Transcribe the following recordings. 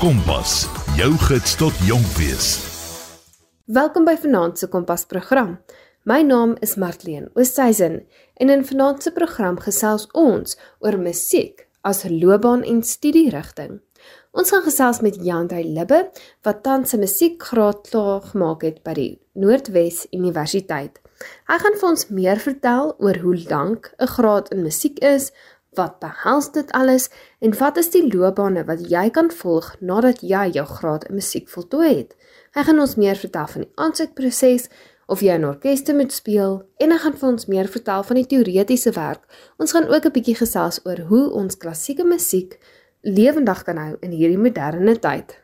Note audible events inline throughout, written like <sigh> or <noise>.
Kompas, jou gids tot jonk wees. Welkom by Vanaand se Kompas program. My naam is Martleen Oosthuizen en in Vanaand se program gesels ons oor musiek as loopbaan en studierigting. Ons gaan gesels met Jandrey Libbe wat tans 'n musiekgraad klaar gemaak het by die Noordwes Universiteit. Hy gaan vir ons meer vertel oor hoe lank 'n graad in musiek is, wat behels dit alles en wat is die loopbane wat jy kan volg nadat jy jou graad in musiek voltooi het. Hy gaan ons meer vertel van die aansoekproses of jy in orkeste moet speel en hy gaan vir ons meer vertel van die teoretiese werk. Ons gaan ook 'n bietjie gesels oor hoe ons klassieke musiek lewendig kan hou in hierdie moderne tyd.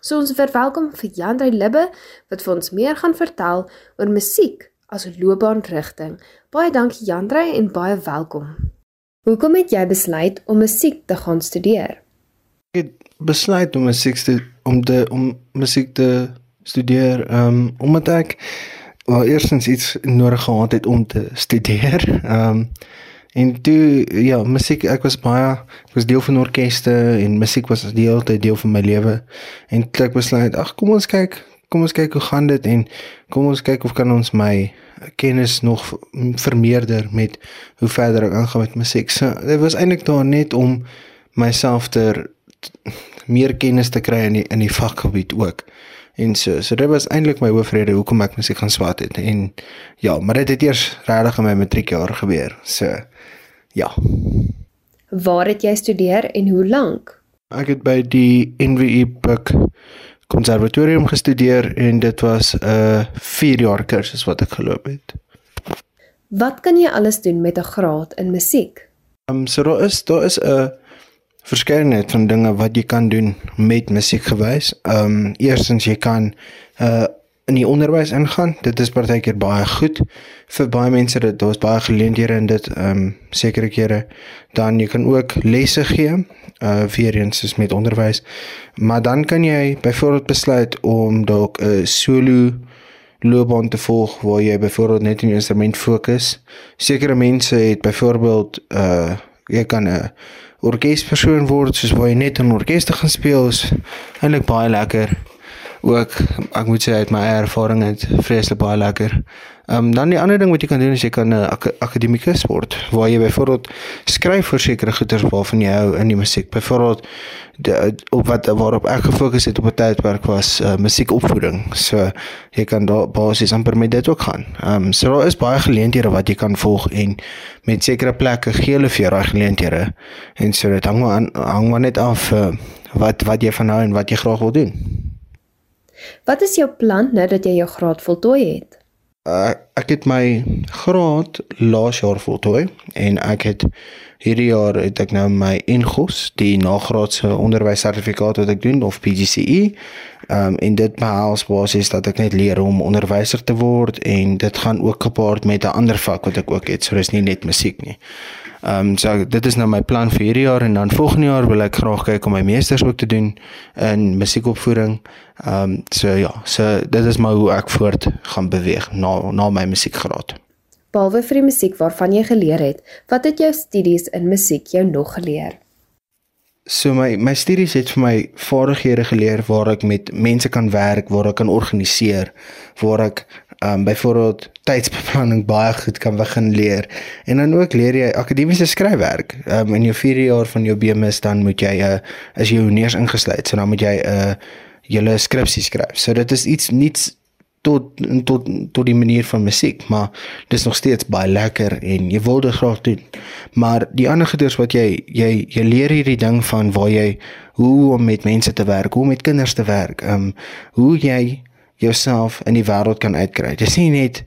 So ons verwelkom vir Jandrey Libbe wat vir ons meer gaan vertel oor musiek as 'n loopbaanrigting. Baie dankie Jandrey en baie welkom. Hoekom het jy besluit om musiek te gaan studeer? Ek het besluit om musiek te om te om musiek te studeer, ehm um, omdat ek wel eerstens iets nodig gehad het om te studeer. Ehm um, En toe ja, musiek, ek was baie ek was deel van orkeste en musiek was deel te deel van my lewe. En ek besluit, ag kom ons kyk, kom ons kyk hoe gaan dit en kom ons kyk of kan ons my kennis nog vermeerder met hoe verder ek aangaan met musiek. So dit was eintlik daar net om myself ter meer kennis te kry in die, in die vakgebied ook. En so, so dit was eintlik my hoofrede hoekom ek musiek gaan swat het en ja, maar dit het eers regtig in my matriekjaar gebeur. So Ja. Waar het jy studeer en hoe lank? Ek het by die NWU Buck Konservatorium gestudeer en dit was 'n 4 jaar kursus wat ek geloop het. Wat kan jy alles doen met 'n graad in musiek? Ehm um, so daar is daar is 'n verskeidenheid van dinge wat jy kan doen met musiek gewys. Ehm um, eerstens jy kan 'n uh, in die onderwys ingaan. Dit is partykeer baie goed vir baie mense dat daar's baie geleenthede in dit ehm um, sekere kere dan jy kan ook lesse gee uh vir eens is met onderwys. Maar dan kan jy byvoorbeeld besluit om dalk 'n solo loopbaan te volg waar jy byvoorbeeld net 'n instrument fokus. Sekere mense het byvoorbeeld uh jy kan 'n orkespersoon word soos waar jy net in 'n orkester gaan speel. Is eintlik baie lekker ook ek moet sê uit my ervaring het vreeslik baie lekker. Ehm um, dan die ander ding wat jy kan doen is jy kan 'n uh, ak akademikus word waar jy byvoorbeeld skryf vir sekere goeders waarvan jy hou in die musiek. Byvoorbeeld op wat waarop ek gefokus het op 'n tydperk was uh, musiekopvoeding. So jy kan daar basies amper met dit ook gaan. Ehm um, so daar is baie geleenthede wat jy kan volg en met sekere plekke gee hulle vir jou daai geleenthede. En so dit hang maar hang maar net af uh, wat wat jy van nou en wat jy graag wil doen. Wat is jou plan nou dat jy jou graad voltooi het? Uh, ek het my graad laas jaar voltooi en ek het hierdie jaar het ek nou my NGOS, die nagraadse onderwyssertifikaat wat ek doen of PGCE. Ehm um, en dit behels basies dat ek net leer om onderwyser te word en dit gaan ook gepaard met 'n ander vak wat ek ook het. So dis nie net musiek nie. Ehm um, so dit is nou my plan vir hierdie jaar en dan volgende jaar wil ek graag kyk om my meesters ook te doen in musiekopvoeding. Ehm um, so ja, so dit is maar hoe ek voort gaan beweeg na na my musiekgraad. Behalwe vir die musiek waarvan jy geleer het, wat het jou studies in musiek jou nog geleer? So my my studies het vir my vaardighede geleer waar ek met mense kan werk, waar ek kan organiseer, waar ek um byvoorbeeld tydsbeplanning baie goed kan begin leer. En dan ook leer jy akademiese skryfwerk. Um in jou 4 jaar van jou BMS dan moet jy 'n uh, is jy honeurs ingesluit. So dan moet jy 'n uh, julle skripsie skryf. So dit is iets niets tot tot tot die manier van musiek, maar dis nog steeds baie lekker en jy wil dit graag doen. Maar die ander goeders wat jy jy jy leer hierdie ding van waar jy hoe om met mense te werk, hoe om met kinders te werk, um hoe jy jouself in die wêreld kan uitkry. Dis nie net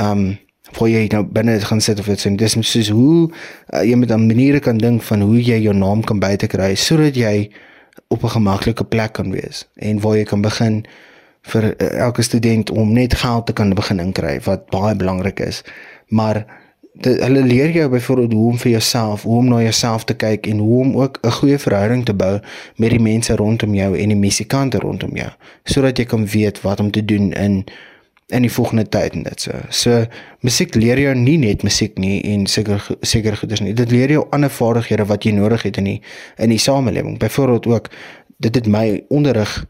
um voor jy nou binne gaan sit of iets en dis soos hoe uh, jy met 'n maniere kan dink van hoe jy jou naam kan buite kry sodat jy op 'n gemaklike plek kan wees en waar jy kan begin vir uh, elke student om net geld te kan begin inkry wat baie belangrik is. Maar dit hulle leer jou byvoorbeeld hoe om vir jouself, hoe om na jouself te kyk en hoe om ook 'n goeie verhouding te bou met die mense rondom jou en die musikante rondom jou, sodat jy kan weet wat om te doen in in die volgende tyd en dit so. So musiek leer jou nie net musiek nie en seker seker goeders nie. Dit leer jou ander vaardighede wat jy nodig het in die in die samelewing. Byvoorbeeld ook dit het my onderrig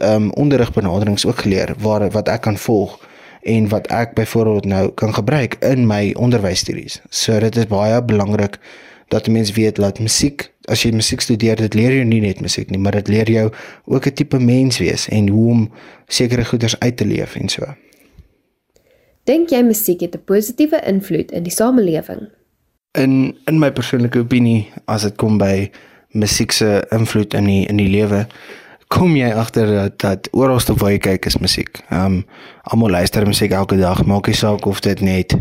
ehm um, onderrigbenaderings ook geleer waar wat ek kan volg en wat ek byvoorbeeld nou kan gebruik in my onderwysstudies. So dit is baie belangrik dat mense weet dat musiek, as jy musiek studeer, dit leer jou nie net musiek nie, maar dit leer jou ook 'n tipe mens wees en hoe om sekere goeders uit te leef en so. Dink jy musiek het 'n positiewe invloed in die samelewing? In in my persoonlike opinie, as dit kom by musiek se invloed in die in die lewe, kom jy agter dat dat oralste waar jy kyk is musiek. Ehm um, almal luister musiek elke dag, maak nie saak of dit net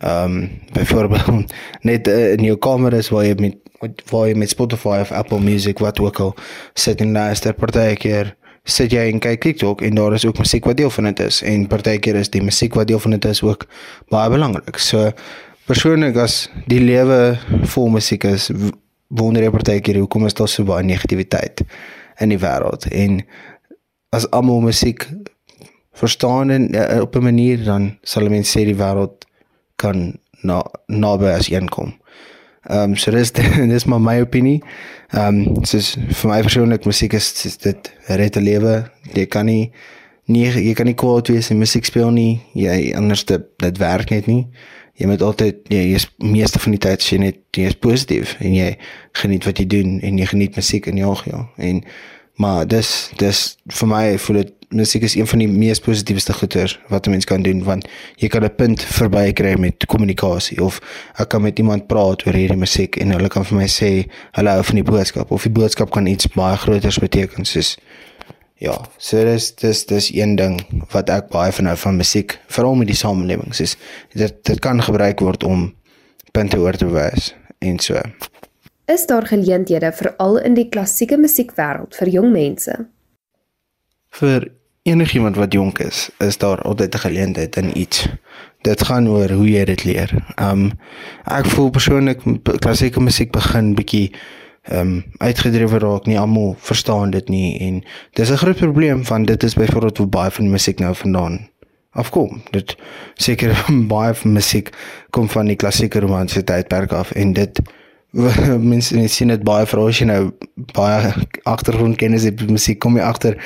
ehm um, byvoorbeeld <laughs> net uh, in jou kamer is waar jy met waar jy met Spotify of Apple Music wat ook al sit en luister partykeer sit jy en kyk TikTok en daar is ook musiek wat deel van dit is en partykeer is die musiek wat deel van dit is ook baie belangrik. So persoonlik as die lewe vol musiek is wonder jy partykeer hoekom is daar so baie negativiteit? In die wêreld en as almal musiek verstaan en uh, op 'n manier dan sal mense sê die wêreld kan na naby as een kom. Ehm um, so dis <laughs> dis maar my opinie. Ehm um, soos vir my persoonlik musiek is, is dit red 'n lewe. Jy kan nie nie jy kan nie kwaad wees en musiek speel nie. Jy anders dit dit werk net nie. Jy moet altyd jy is meeste van die tyd sien net jy is positief en jy geniet wat jy doen en jy geniet musiek in jou ja. En maar dis dis vir my voel dit musiek is een van die mees positiefste goeters wat 'n mens kan doen want jy kan 'n punt verby kry met kommunikasie of ek kan met iemand praat oor hierdie musiek en hulle kan vir my sê hulle hou van die boodskap of die boodskap kan iets baie groters beteken soos ja so dis dis dis een ding wat ek baie van hou van musiek veral met die samelewing soos dit dit kan gebruik word om punte oor te wys en so is daar geleenthede veral in die klassieke musiekwêreld vir jong mense vir enigiemand wat jonk is, is daar altyd 'n geleentheid in iets. Dit gaan oor hoe jy dit leer. Um ek voel persoonlik klassieke musiek begin bietjie um uitgedrewe raak. Nie almal verstaan dit nie en dis 'n groot probleem want dit is byvoorbeeld hoe baie van die musiek nou vandaan afkom. Dit seker <laughs> baie van musiek kom van die klassieke romantiese tydperk af en dit <laughs> mense sien dit baie vir as jy nou baie <laughs> agtergrondkennis het met musiek kom jy agter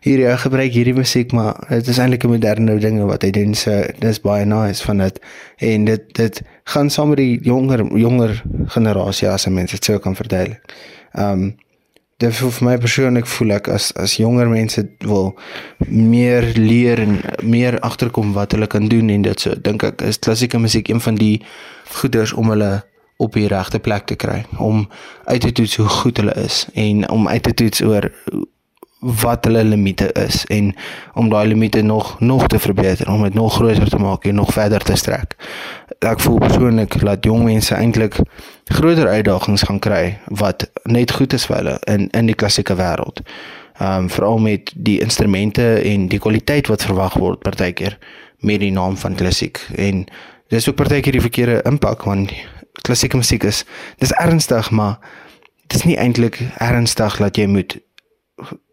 hier jy gebruik hierdie musiek maar dit is eintlik 'n moderne ding wat hy doen so dis baie nice van dit en dit dit gaan saam met die jonger jonger generasie as mense dit sou kan verduidelik. Ehm um, dit vir my persoonlik voel ek as as jonger mense wil meer leer en meer agterkom wat hulle kan doen en dit so dink ek is klassieke musiek een van die goeders om hulle op die regte plek te kry om uit te toets hoe goed hulle is en om uit te toets oor wat hulle limite is en om daai limite nog nog te verbeter, om dit nog groter te maak en nog verder te strek. Ek voel persoonlik dat jong mense eintlik groter uitdagings gaan kry wat net goed is vir hulle in in die klassieke wêreld. Ehm um, veral met die instrumente en die kwaliteit wat verwag word partykeer met die naam van klassiek en dis ook partykeer die verkeerde impak want klassieke musiek is dis ernstig maar dit is nie eintlik ernstig dat jy moet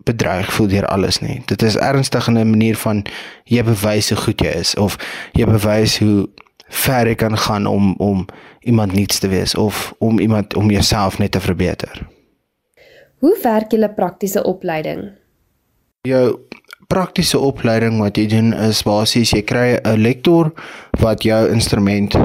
bedreig voel deur alles nie. Dit is ernstig in 'n manier van jy bewys hoe goed jy is of jy bewys hoe ver jy kan gaan om om iemand niets te wees of om iemand om jouself net te verbeter. Hoe werk julle praktiese opleiding? Jou praktiese opleiding wat jy doen is basies jy kry 'n lektor wat jou instrument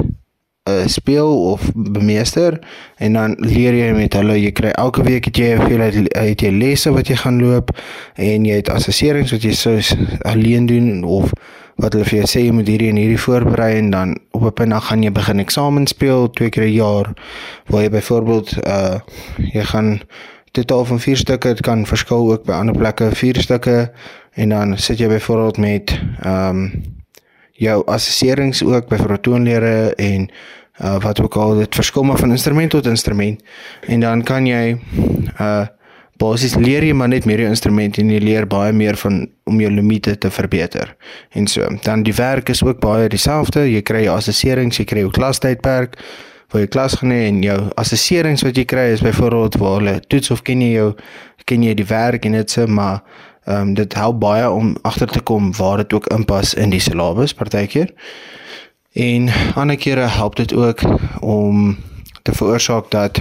uh, speel of bemeester en dan leer jy met hulle jy kry elke week het jy veel uit, uit jy lesse wat jy gaan loop en jy het assesserings wat jy soos alleen doen of wat hulle vir jou sê jy moet hierdie en hierdie voorberei en dan op 'n punt dan gaan jy begin eksamen speel twee keer 'n jaar waar jy byvoorbeeld uh jy gaan totaal van 4 stukke dit kan verskil ook by ander plekke 4 stukke en dan sit jy byvoorbeeld met ehm um, jou assesserings ook by vertoonlere en uh, wat ook al dit verskil maar van instrument tot instrument. En dan kan jy uh basies leer jy maar net meer jou instrument en jy leer baie meer van om jou limite te verbeter en so. Dan die werk is ook baie dieselfde. Jy kry jou assesserings jy kry jou klastydperk vir jou klas gaan hê en jou assesserings wat jy kry is byvoorbeeld waar hulle toets of ken jy jou ken jy die werk en dit se maar Ehm um, dit help baie om agter te kom waar dit ook inpas in die syllabus partykeer. En ander kere help dit ook om te veroorsaak dat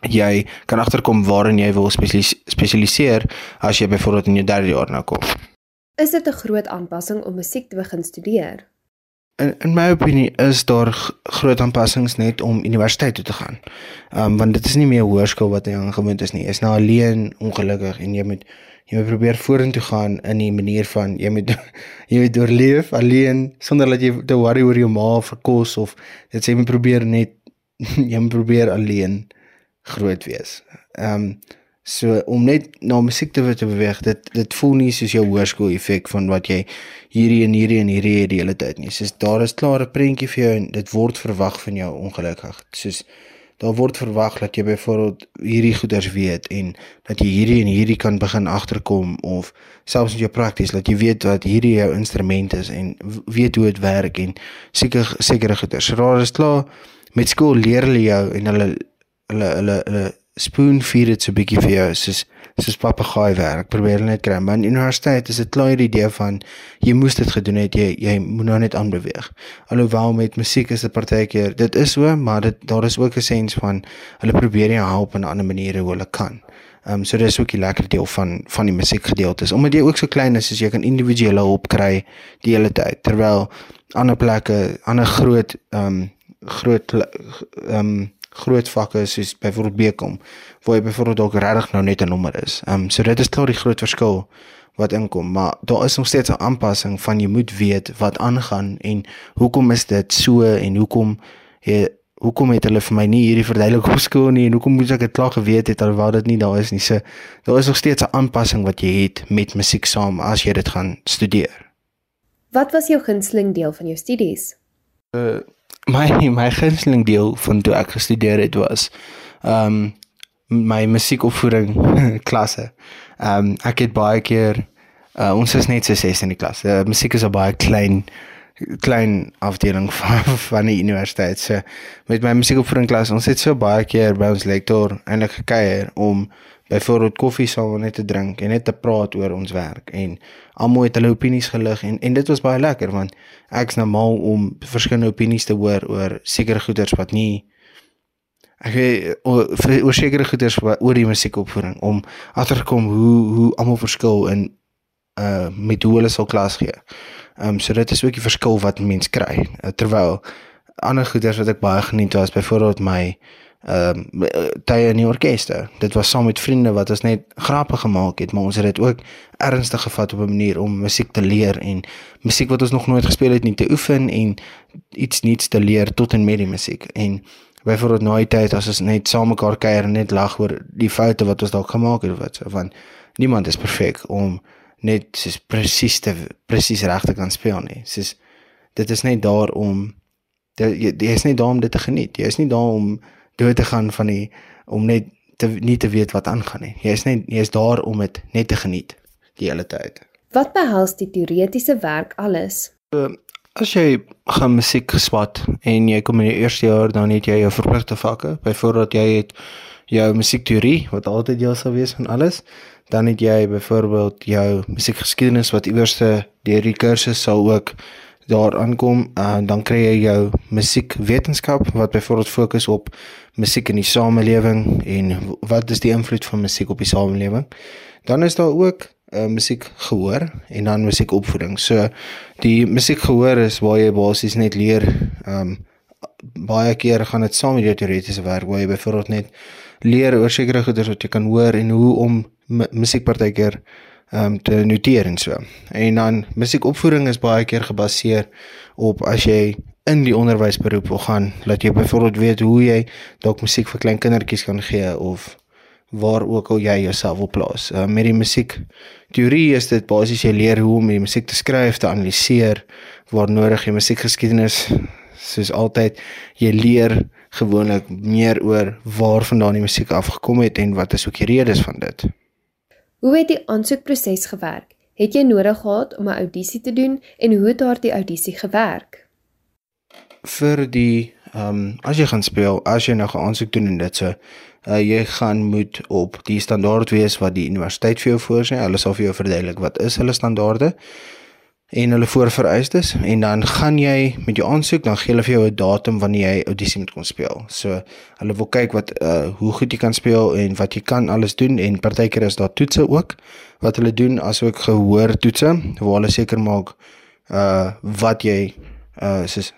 jy kan agterkom waarin jy wil spesialis spesialiseer as jy byvoorbeeld in jou derde jaar nou kom. Is dit 'n groot aanpassing om musiek te begin studeer? In in my opinie is daar groot aanpassings net om universiteit toe te gaan. Ehm um, want dit is nie meer hoërskool wat jy aangewoond is nie. Is nou alleen ongelukkig en jy moet jy moet probeer vorentoe gaan in die manier van jy moet <laughs> jy moet oorleef alleen sonder dat jy te worry oor jou ma vir kos of dit sê jy moet probeer net <laughs> jy moet probeer alleen groot wees. Ehm um, so om net na musiek te te beweeg, dit dit voel nie soos jou hoërskool effek van wat jy hierdie en hierdie en hierdie die hele tyd nie. Soos daar is klare prentjie vir jou en dit word verwag van jou ongelukkig. Soos daar word verwag dat jy byvoorbeeld hierdie goeders weet en dat jy hierdie en hierdie kan begin agterkom of selfs in jou prakties dat jy weet wat hierdie jou instrument is en weet hoe dit werk en seker sekere goeders. Raar is klaar met skool leer hulle jou en hulle hulle hulle hulle spoon feed dit so 'n bietjie vir jou soos soos papegaai werk. Probeer net kry. Maar in universiteit is dit klaar die idee van jy moes dit gedoen het. Jy jy moet nou net aanbeweeg. Alhoewel met musiek is dit partykeer dit is so, maar dit daar is ook 'n sens van hulle probeer jou help in ander maniere hoe hulle kan. Ehm um, so dis ook 'n lekker deel van van die musiekgedeeltes. Omdat jy ook so klein is, as jy kan individuele hulp kry die hele tyd. Terwyl ander plekke, ander groot ehm um, groot ehm um, groot vakke soos byvoorbeeld Bekom waar jy byvoorbeeld dalk regtig nou net 'n nommer is. Ehm um, so dit is klaar die groot verskil wat inkom, maar daar is nog steeds 'n aanpassing van jy moet weet wat aangaan en hoekom is dit so en hoekom jy hoekom het hulle vir my nie hierdie verduidelik op skool nie en hoekom moet ek dit klaar geweet het alhoewel dit nie daar is nie. So daar is nog steeds 'n aanpassing wat jy het met musiek saam as jy dit gaan studeer. Wat was jou gunsteling deel van jou studies? Uh my <laughs> my gunsteling deel van toe ek gestudeer het was ehm um, my musiekopvoeding <laughs> klasse. Ehm um, ek het baie keer uh, ons is net so ses in die klas. Uh, musiek is 'n baie klein klein afdeling <laughs> van van die universiteit. So met my musiekopvoeding klas, ons het so baie keer by ons lektor eintlik gekuier om byvoorbeeld koffie saam net te drink en net te praat oor ons werk en almal het hulle opinies gelig en en dit was baie lekker want ek's mal om verskillende opinies te hoor oor sekere goeders wat nie ek weet oor sekere goeders oor die musiekopvoeding om agterkom hoe hoe almal verskil in uh met hoe hulle sal klas gee. Ehm um, so dit is ook die verskil wat mense kry. Uh, terwyl ander goeders wat ek baie geniet was byvoorbeeld my ehm um, tye in die orkeste. Dit was saam met vriende wat ons net grappe gemaak het, maar ons het dit ook ernstig gevat op 'n manier om musiek te leer en musiek wat ons nog nooit gespeel het nie te oefen en iets nuuts te leer tot en met die musiek. En byvoorbeeld nou die tyd as ons net saam mekaar kuier en net lag oor die foute wat ons dalk gemaak het of wat so van niemand is perfek om net soos presies te presies reg te kan speel nie. Soos dit is net daar om jy is nie daar om dit te geniet. Jy is nie daar om dood te gaan van die om net te nie te weet wat aangaan nie. Jy is net jy is daar om dit net te geniet die hele tyd. Wat behels die teoretiese werk alles? As jy gaan musiek geswat en jy kom in die eerste jaar dan het jy jou verpligte vakke. Byvoorbeeld jy het jou musiekteorie wat altyd jou sal wees van alles. Dan het jy byvoorbeeld jou musiekgeskiedenis wat iewerste deur die kursus sal ook daar aankom, uh, dan kry jy jou musiekwetenskap wat byvoorbeeld fokus op musiek in die samelewing en wat is die invloed van musiek op die samelewing. Dan is daar ook uh, musiek gehoor en dan musiekopvoeding. So die musiek gehoor is waar jy basies net leer um baie keer gaan dit saam met jou teoretiese werk waar jy byvoorbeeld net leer oor sekere goeders wat jy kan hoor en hoe om musiek partykeer um te noteer en so. En dan musiekopvoeding is baie keer gebaseer op as jy in die onderwysberoep wil gaan, dat jy byvoorbeeld weet hoe jy dalk musiek vir klein kindertjies kan gee of waar ook al jy jouself wil plaas. Uh, met die musiek teorie is dit basies jy leer hoe om die musiek te skryf, te analiseer, waar nodig jy musiekgeskiedenis soos altyd jy leer gewoonlik meer oor waar vandaan die musiek afgekom het en wat is ook die redes van dit. Hoe het die aansoekproses gewerk? Het jy nodig gehad om 'n audisie te doen en hoe het daardie audisie gewerk? Vir die ehm um, as jy gaan speel, as jy nou 'n aansoek doen en dit so, uh, jy gaan moet op die standaard wees wat die universiteit vir jou voorsien. Hulle sal vir jou verduidelik wat is hulle standaarde. en hulle voorvereistes en dan gaan jy met jou aansoek dan gee hulle vir jou 'n datum wanneer jy audisie moet kom speel. So hulle wil kyk wat uh hoe goed jy kan speel en wat jy kan alles doen en partykeer is daar toetse ook wat hulle doen asook gehoor toetse waar hulle seker maak uh wat jy uh soos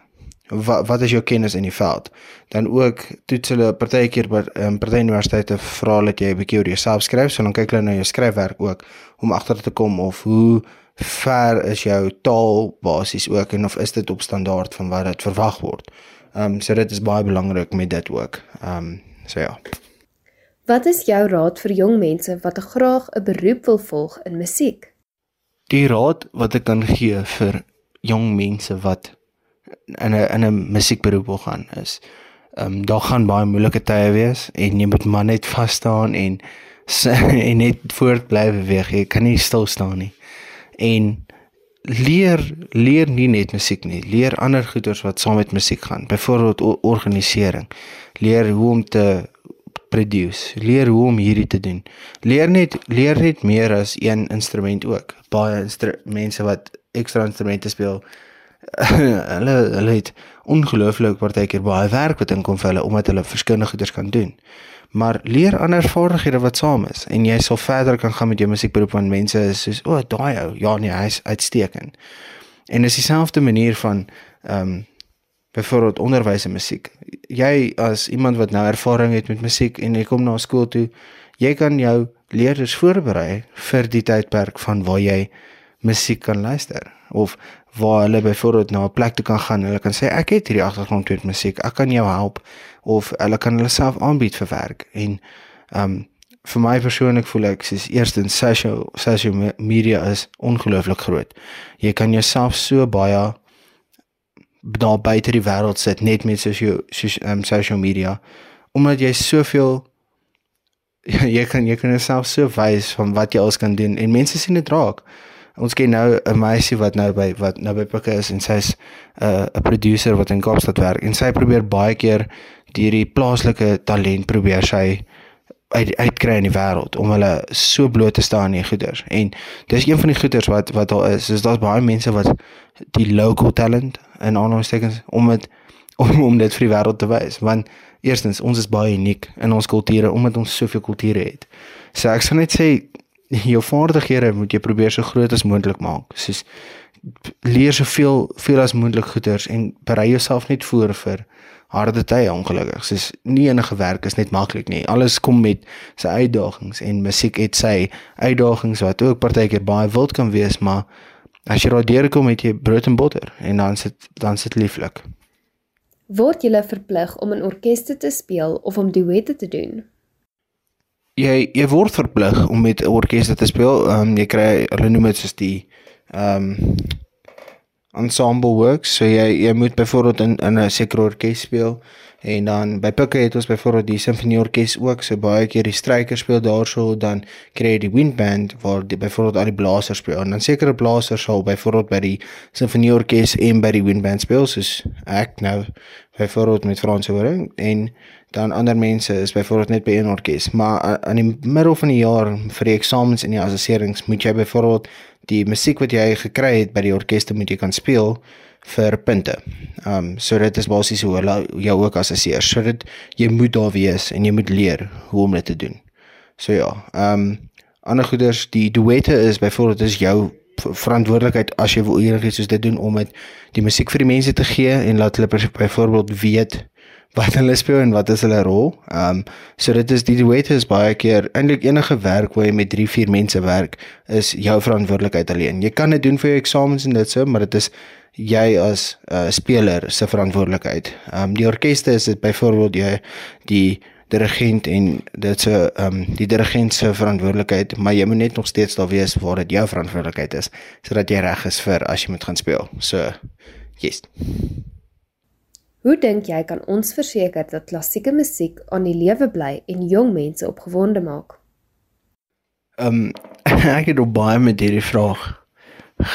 wat wat is jou kennis in die veld dan ook toets hulle partykeer by um, party universiteite vra dat jy 'n bietjie oor jouself skryf so dan kyk hulle na jou skryfwerk ook om agter te kom of hoe ver is jou taal basies ook en of is dit op standaard van wat dit verwag word. Ehm um, so dit is baie belangrik met dit ook. Ehm um, so ja. Wat is jou raad vir jong mense wat graag 'n beroep wil volg in musiek? Die raad wat ek kan gee vir jong mense wat in 'n in 'n musiekberoep wil gaan is ehm um, daar gaan baie moeilike tye wees en jy moet maar net vas staan en <laughs> en net voort bly beweeg. Jy kan nie stil staan nie en leer leer nie net musiek nie, leer ander goeders wat saam met musiek gaan. Byvoorbeeld organisering. Leer hoe om te produce, leer hoe om hierdie te doen. Leer net leer net meer as een instrument ook. Baie mense wat ekstra instrumente speel, <laughs> hulle hulle het ongelooflik partykeer baie werk wat inkom vir hulle omdat hulle verskillende goeders kan doen maar leer ander vaardighede wat saam is en jy sal verder kan gaan met jou musiekberoep want mense is soos o, oh, daai ou, ja nee, hy's uitstekend. En dis dieselfde manier van ehm um, byvoorbeeld onderwys en musiek. Jy as iemand wat nou ervaring het met musiek en jy kom na skool toe, jy kan jou leerders voorberei vir die tydperk van waar jy musiek kan luister of waar hulle byvoorbeeld na 'n plek toe kan gaan. Hulle kan sê ek het hierdie agtergrond met musiek. Ek kan jou help of hulle kan hulle self aanbied vir werk. En ehm um, vir my persoonlik voel ek soos eerstens social social media is ongelooflik groot. Jy kan jouself so baie daar buite die wêreld sit net met social social, um, social media omdat jy soveel <laughs> jy kan jy kan jouself so wys van wat jy alles kan doen en mense sien dit raak. Ons ken nou 'n meisie wat nou by wat nou by Pikke is en sy's 'n uh, 'n producer wat in Kaapstad werk en sy probeer baie keer deur die plaaslike talent probeer sy uit uitkry in die wêreld om hulle so bloot te staan in goeders. En dis een van die goeders wat wat daar is. Is daar's baie mense wat die local talent en aanhalingstekens om dit <laughs> om om dit vir die wêreld te wys. Want eerstens, ons is baie uniek in ons kulture omdat ons soveel kulture het. So ek sal net sê <laughs> jou vaardighede moet jy probeer so groot as moontlik maak. Soos leer soveel veel as moontlik goeders en berei jouself net voor vir harde tye ongelukkig. Soos nie enige werk is net maklik nie. Alles kom met sy uitdagings en musiek het sy uitdagings wat ook partykeer baie wild kan wees, maar as jy daardeur kom met jy brood en botter en dan sit dan sit lieflik. Word jy verplig om in orkeste te speel of om duette te doen? Jy jy word verplig om met 'n orkes te speel. Ehm um, jy kry hulle noem dit soos die ehm um, ensemble works. So jy jy moet byvoorbeeld in in 'n sekere orkes speel en dan by Pikke het ons byvoorbeeld die simfonieorkes ook. So baie keer die stryker speel daarso, dan kry jy die windband waar die byvoorbeeld al die blasers speel. En dan sekere blasers sal byvoorbeeld by die simfonieorkes en by die windband speel soos ek nou byvoorbeeld met Frans Horing en dan ander mense is byvoorbeeld net by een orkes maar aan die middel van die jaar vir die eksamens en die assesserings moet jy byvoorbeeld die musiek wat jy gekry het by die orkeste moet jy kan speel vir punte. Ehm um, so dit is basies hoe hulle jou ook assesseer. So dit jy moet daar wees en jy moet leer hoe om dit te doen. So ja, ehm um, ander goeders die duette is byvoorbeeld is jou verantwoordelikheid as jy wil enigiets soos dit doen om dit die musiek vir die mense te gee en laat hulle byvoorbeeld weet wat hulle speel en wat is hulle rol. Ehm um, so dit is die duette is baie keer eintlik enige werk waar jy met 3, 4 mense werk is jou verantwoordelikheid alleen. Jy kan dit doen vir jou eksamens en dit so, maar dit is jy as 'n uh, speler se verantwoordelikheid. Ehm um, die orkeste is dit byvoorbeeld jy die dirigent en dit se ehm um, die dirigent se verantwoordelikheid, maar jy moet net nog steeds daar wees waar dit jou verantwoordelikheid is sodat jy reg is vir as jy moet gaan speel. So yes. Hoe dink jy kan ons verseker dat klassieke musiek aan die lewe bly en jong mense opgewonde maak? Ehm um, <laughs> ek het op baie met hierdie vraag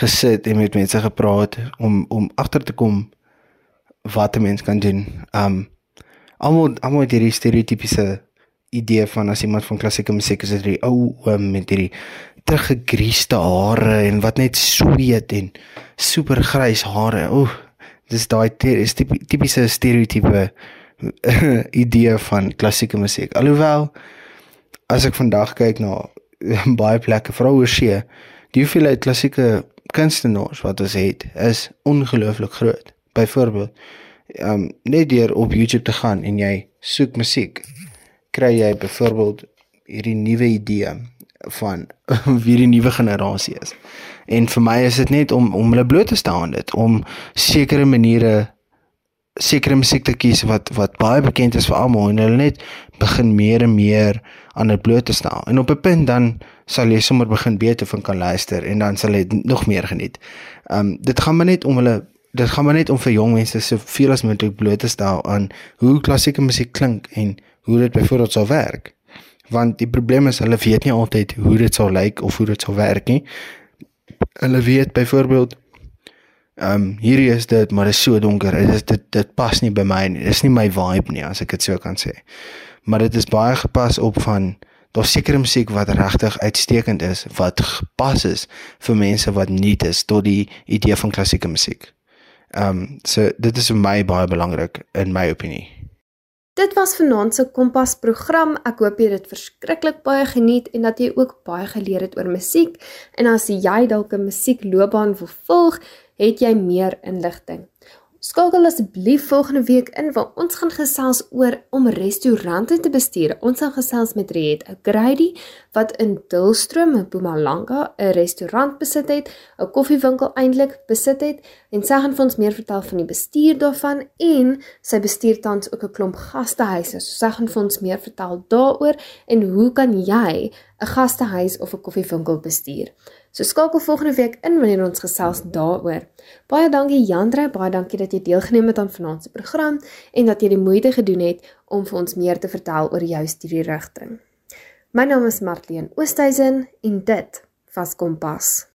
gesit en met mense gepraat om om agter te kom wat 'n mens kan doen. Um, almal almal hierdie stereotypiese idee van as iemand van klassieke musiek is, is die ou um, met hierdie teruggegrieste hare en wat net sweet en super grys hare. Ooh, dis daai is tipiese stereotipe <laughs> idee van klassieke musiek. Alhoewel as ek vandag kyk na <laughs> baie plekke veral oor see, die hoeveelheid klassieke kunstenaars wat ons het is ongelooflik groot. Byvoorbeeld, um net deur op YouTube te gaan en jy soek musiek, kry jy byvoorbeeld hierdie nuwe idee van <laughs> wie die nuwe generasie is. En vir my is dit net om om hulle bloot te staan aan dit, om sekere maniere sekere musiek te kies wat wat baie bekend is vir almal en hulle net begin meer en meer aan dit bloot te staan. En op 'n punt dan sal jy sommer begin beter van kan luister en dan sal jy nog meer geniet. Um dit gaan maar net om hulle dit gaan maar net om vir jong mense soveel as moontlik bloot te stel aan hoe klassieke musiek klink en hoe dit byvoorbeeld sou werk. Want die probleem is hulle weet nie altyd hoe dit sou lyk of hoe dit sou werk nie. Hulle weet byvoorbeeld ehm um, hierdie is dit maar dit is so donker. Dit is dit dit pas nie by my nie. Dis nie my vibe nie as ek dit so kan sê. Maar dit is baie gepas op van daar seker musiek wat regtig uitstekend is wat gepas is vir mense wat nie is tot die idee van klassieke musiek. Ehm um, so dit is vir my baie belangrik in my opinie. Dit was vanaand se Kompas program. Ek hoop jy het dit verskriklik baie geniet en dat jy ook baie geleer het oor musiek. En as jy dalk 'n musiekloopbaan wil volg, het jy meer inligting. Skakel asseblief volgende week in waar ons gaan gesels oor om restaurante te bestuur. Ons gaan gesels met Riet O'Grady wat in Dulstroom in Mpumalanga 'n restaurant besit het, 'n koffiewinkel eintlik besit het en sy gaan vir ons meer vertel van die bestuur daarvan en sy bestuur tans ook 'n klomp gastehuise. So sy gaan vir ons meer vertel daaroor en hoe kan jy 'n gastehuis of 'n koffiewinkel bestuur? So skakel volgende week in wanneer ons gesels daaroor. Baie dankie Jandre, baie dankie dat jy deelgeneem het aan vanaand se program en dat jy die moeite gedoen het om vir ons meer te vertel oor jou studierigting. My naam is Martleen Oosthuizen en dit was Kompas.